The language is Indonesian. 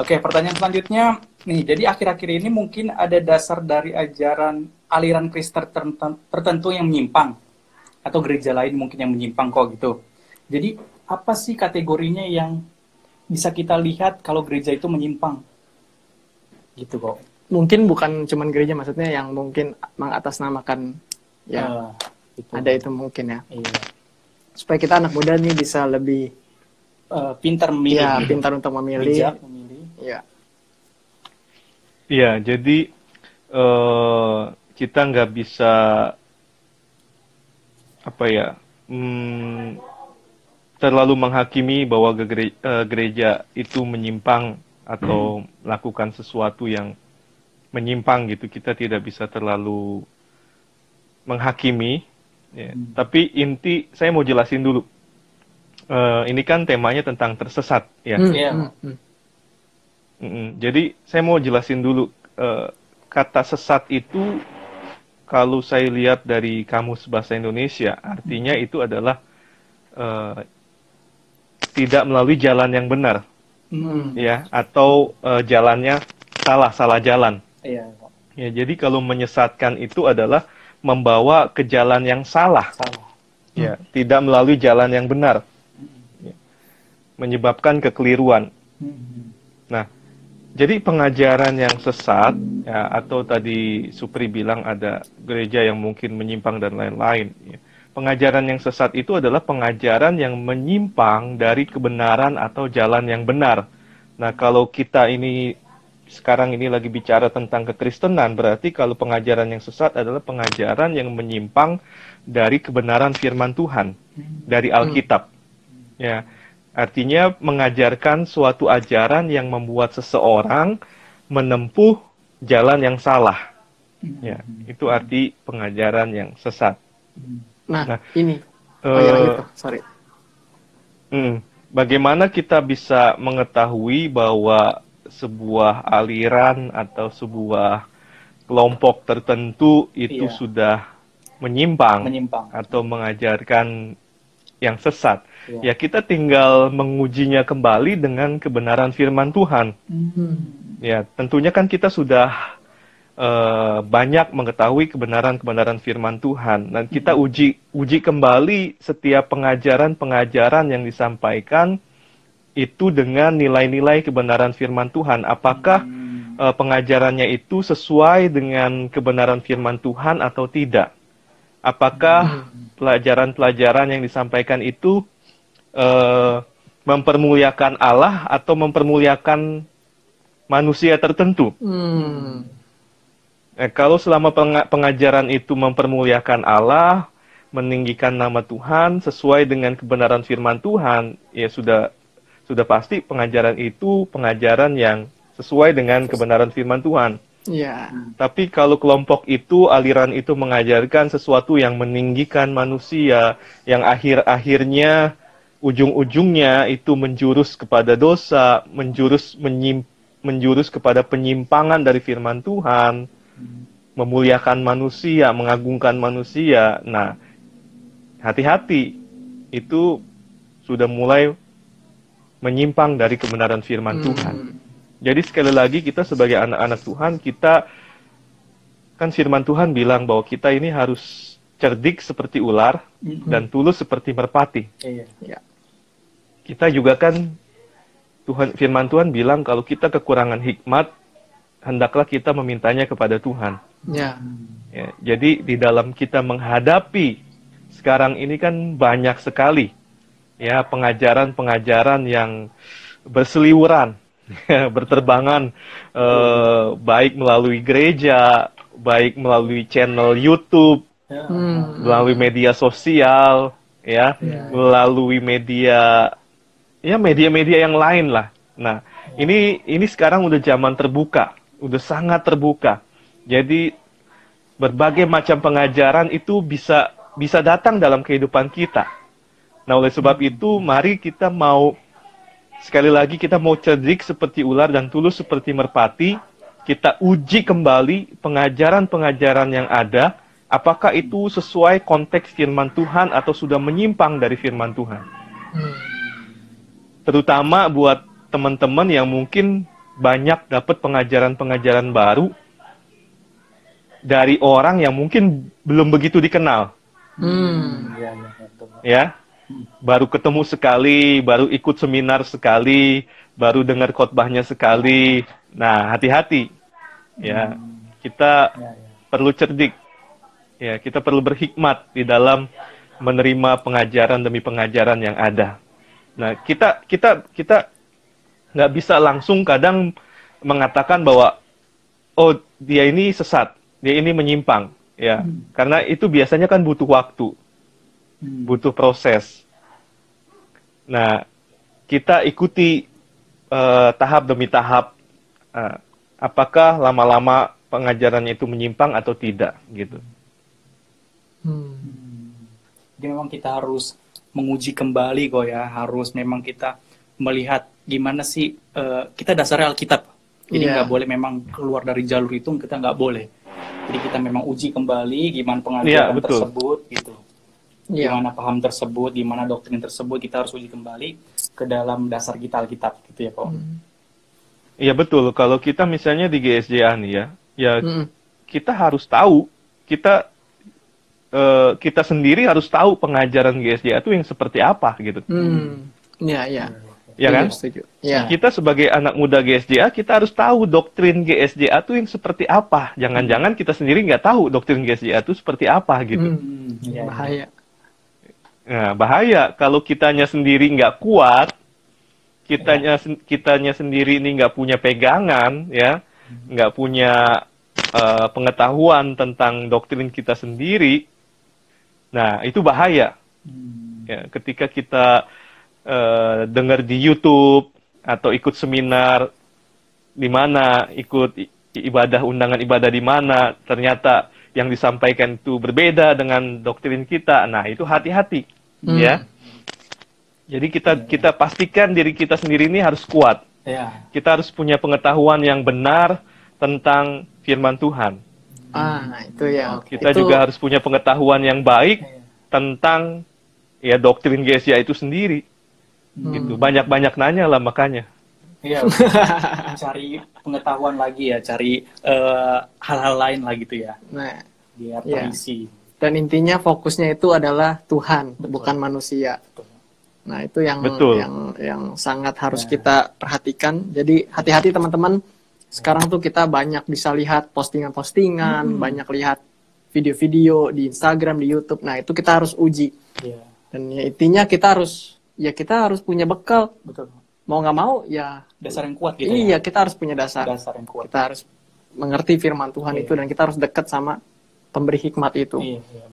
Oke, pertanyaan selanjutnya nih. Jadi akhir-akhir ini mungkin ada dasar dari ajaran aliran Kristen tertentu yang menyimpang atau gereja lain mungkin yang menyimpang kok gitu. Jadi apa sih kategorinya yang bisa kita lihat kalau gereja itu menyimpang? Gitu kok. Mungkin bukan cuman gereja maksudnya yang mungkin mengatasnamakan ya uh, itu. ada itu mungkin ya. Iya. Supaya kita anak muda nih bisa lebih uh, pintar memilih. Ya, pintar untuk memilih. Bijak Ya. Iya, jadi uh, kita nggak bisa apa ya hmm, terlalu menghakimi bahwa gereja, uh, gereja itu menyimpang atau hmm. melakukan sesuatu yang menyimpang gitu. Kita tidak bisa terlalu menghakimi. Ya. Hmm. Tapi inti saya mau jelasin dulu. Uh, ini kan temanya tentang tersesat ya. Hmm. Yeah. Hmm. Hmm. Mm-mm. Jadi saya mau jelasin dulu uh, kata sesat itu kalau saya lihat dari kamus bahasa Indonesia artinya itu adalah uh, tidak melalui jalan yang benar, mm. ya atau uh, jalannya salah salah jalan. Iya. Ya jadi kalau menyesatkan itu adalah membawa ke jalan yang salah, salah. ya mm. tidak melalui jalan yang benar, ya. menyebabkan kekeliruan. Mm. Nah jadi pengajaran yang sesat ya atau tadi Supri bilang ada gereja yang mungkin menyimpang dan lain-lain. Ya. Pengajaran yang sesat itu adalah pengajaran yang menyimpang dari kebenaran atau jalan yang benar. Nah kalau kita ini sekarang ini lagi bicara tentang kekristenan, berarti kalau pengajaran yang sesat adalah pengajaran yang menyimpang dari kebenaran firman Tuhan, dari Alkitab. Ya, Artinya mengajarkan suatu ajaran yang membuat seseorang menempuh jalan yang salah. Ya, itu arti pengajaran yang sesat. Nah, nah ini. Oh, uh, itu. Sorry. Hmm, bagaimana kita bisa mengetahui bahwa sebuah aliran atau sebuah kelompok tertentu itu iya. sudah menyimpang, menyimpang atau mengajarkan yang sesat? Ya. ya kita tinggal mengujinya kembali dengan kebenaran firman Tuhan. Mm-hmm. Ya tentunya kan kita sudah uh, banyak mengetahui kebenaran-kebenaran firman Tuhan dan kita mm-hmm. uji uji kembali setiap pengajaran-pengajaran yang disampaikan itu dengan nilai-nilai kebenaran firman Tuhan. Apakah mm-hmm. uh, pengajarannya itu sesuai dengan kebenaran firman Tuhan atau tidak? Apakah mm-hmm. pelajaran-pelajaran yang disampaikan itu uh, mempermuliakan Allah atau mempermuliakan manusia tertentu. Hmm. Eh, kalau selama pengajaran itu mempermuliakan Allah, meninggikan nama Tuhan sesuai dengan kebenaran firman Tuhan, ya sudah sudah pasti pengajaran itu pengajaran yang sesuai dengan kebenaran firman Tuhan. Ya. Tapi kalau kelompok itu, aliran itu mengajarkan sesuatu yang meninggikan manusia, yang akhir-akhirnya ujung-ujungnya itu menjurus kepada dosa, menjurus menyim, menjurus kepada penyimpangan dari firman Tuhan, memuliakan manusia, mengagungkan manusia. Nah, hati-hati itu sudah mulai menyimpang dari kebenaran firman hmm. Tuhan. Jadi sekali lagi kita sebagai anak-anak Tuhan kita kan firman Tuhan bilang bahwa kita ini harus cerdik seperti ular hmm. dan tulus seperti merpati. Iya. Ya kita juga kan Tuhan firman Tuhan bilang kalau kita kekurangan hikmat hendaklah kita memintanya kepada Tuhan. Ya. ya. Jadi di dalam kita menghadapi sekarang ini kan banyak sekali ya pengajaran-pengajaran yang berseliweran, berterbangan eh, baik melalui gereja, baik melalui channel YouTube, ya. melalui media sosial, ya, ya. melalui media ya media-media yang lain lah. Nah, ini ini sekarang udah zaman terbuka, udah sangat terbuka. Jadi berbagai macam pengajaran itu bisa bisa datang dalam kehidupan kita. Nah, oleh sebab itu mari kita mau sekali lagi kita mau cerdik seperti ular dan tulus seperti merpati, kita uji kembali pengajaran-pengajaran yang ada, apakah itu sesuai konteks firman Tuhan atau sudah menyimpang dari firman Tuhan. Hmm terutama buat teman-teman yang mungkin banyak dapat pengajaran-pengajaran baru dari orang yang mungkin belum begitu dikenal. Hmm. Ya, ya, betul. Ya, baru ketemu sekali, baru ikut seminar sekali, baru dengar khotbahnya sekali. Nah, hati-hati. Ya, kita Ya, ya. perlu cerdik. Ya, kita perlu berhikmat di dalam menerima pengajaran demi pengajaran yang ada. Nah, kita kita kita nggak bisa langsung kadang mengatakan bahwa oh dia ini sesat, dia ini menyimpang, ya, karena itu biasanya kan butuh waktu, Hmm. Butuh proses. Nah, kita ikuti eh, tahap demi tahap, eh, apakah lama-lama pengajarannya itu menyimpang atau tidak, gitu. Hmm. Jadi memang kita harus menguji kembali kok ya, harus memang kita melihat gimana sih eh, kita dasarnya Alkitab. Jadi Iya. nggak boleh memang keluar dari jalur itu kita nggak boleh. Jadi kita memang uji kembali gimana pengajaran Iya, betul. tersebut gitu. Iya. Gimana paham tersebut, gimana doktrin tersebut kita harus uji kembali ke dalam dasar kita Alkitab gitu ya kok. Hmm. Iya betul. Kalau kita misalnya di GSJA nih ya, ya Hmm. kita harus tahu, kita eh, kita sendiri harus tahu pengajaran GSJA itu yang seperti apa gitu. Hmm. Iya, iya. Ya kan? Setuju. Iya. Kita sebagai anak muda GSJA, kita harus tahu doktrin GSJA itu yang seperti apa. Jangan-jangan kita sendiri nggak tahu doktrin GSJA itu seperti apa gitu. Hmm. Bahaya. Nah, bahaya kalau kitanya sendiri nggak kuat, kitanya sen- kitanya sendiri ini nggak punya pegangan, ya, nggak punya eh, pengetahuan tentang doktrin kita sendiri. Nah, itu bahaya. Hmm. Ya, ketika kita eh, dengar di YouTube atau ikut seminar di mana, ikut ibadah undangan ibadah di mana, ternyata yang disampaikan itu berbeda dengan doktrin kita. Nah, itu hati-hati, Hmm. ya. Jadi kita kita pastikan diri kita sendiri ini harus kuat. Ya. Kita harus punya pengetahuan yang benar tentang firman Tuhan. Ah, itu ya. Kita Itu- juga harus punya pengetahuan yang baik Iya. tentang ya doktrin GSA itu sendiri. Hmm. Gitu. Banyak-banyak nanya lah makanya. Iya, cari pengetahuan lagi ya, cari eh, hal-hal lain lah gitu ya, Nah, biar Iya. terisi. dan intinya fokusnya itu adalah Tuhan, Betul. bukan manusia. Betul. Nah, itu yang Betul. yang yang sangat harus Nah. kita perhatikan. Jadi hati-hati teman-teman. Sekarang tuh kita banyak bisa lihat postingan-postingan, Hmm. banyak lihat video-video di Instagram, di YouTube. Nah, itu kita harus uji. Iya, Dan ya intinya kita harus ya kita harus punya bekal. betul. Mau nggak mau ya Dasar yang kuat gitu iya ya. kita harus punya dasar. Dasar yang kuat. Kita harus mengerti firman Tuhan Iya. itu dan kita harus dekat sama pemberi hikmat itu. Iya, iya.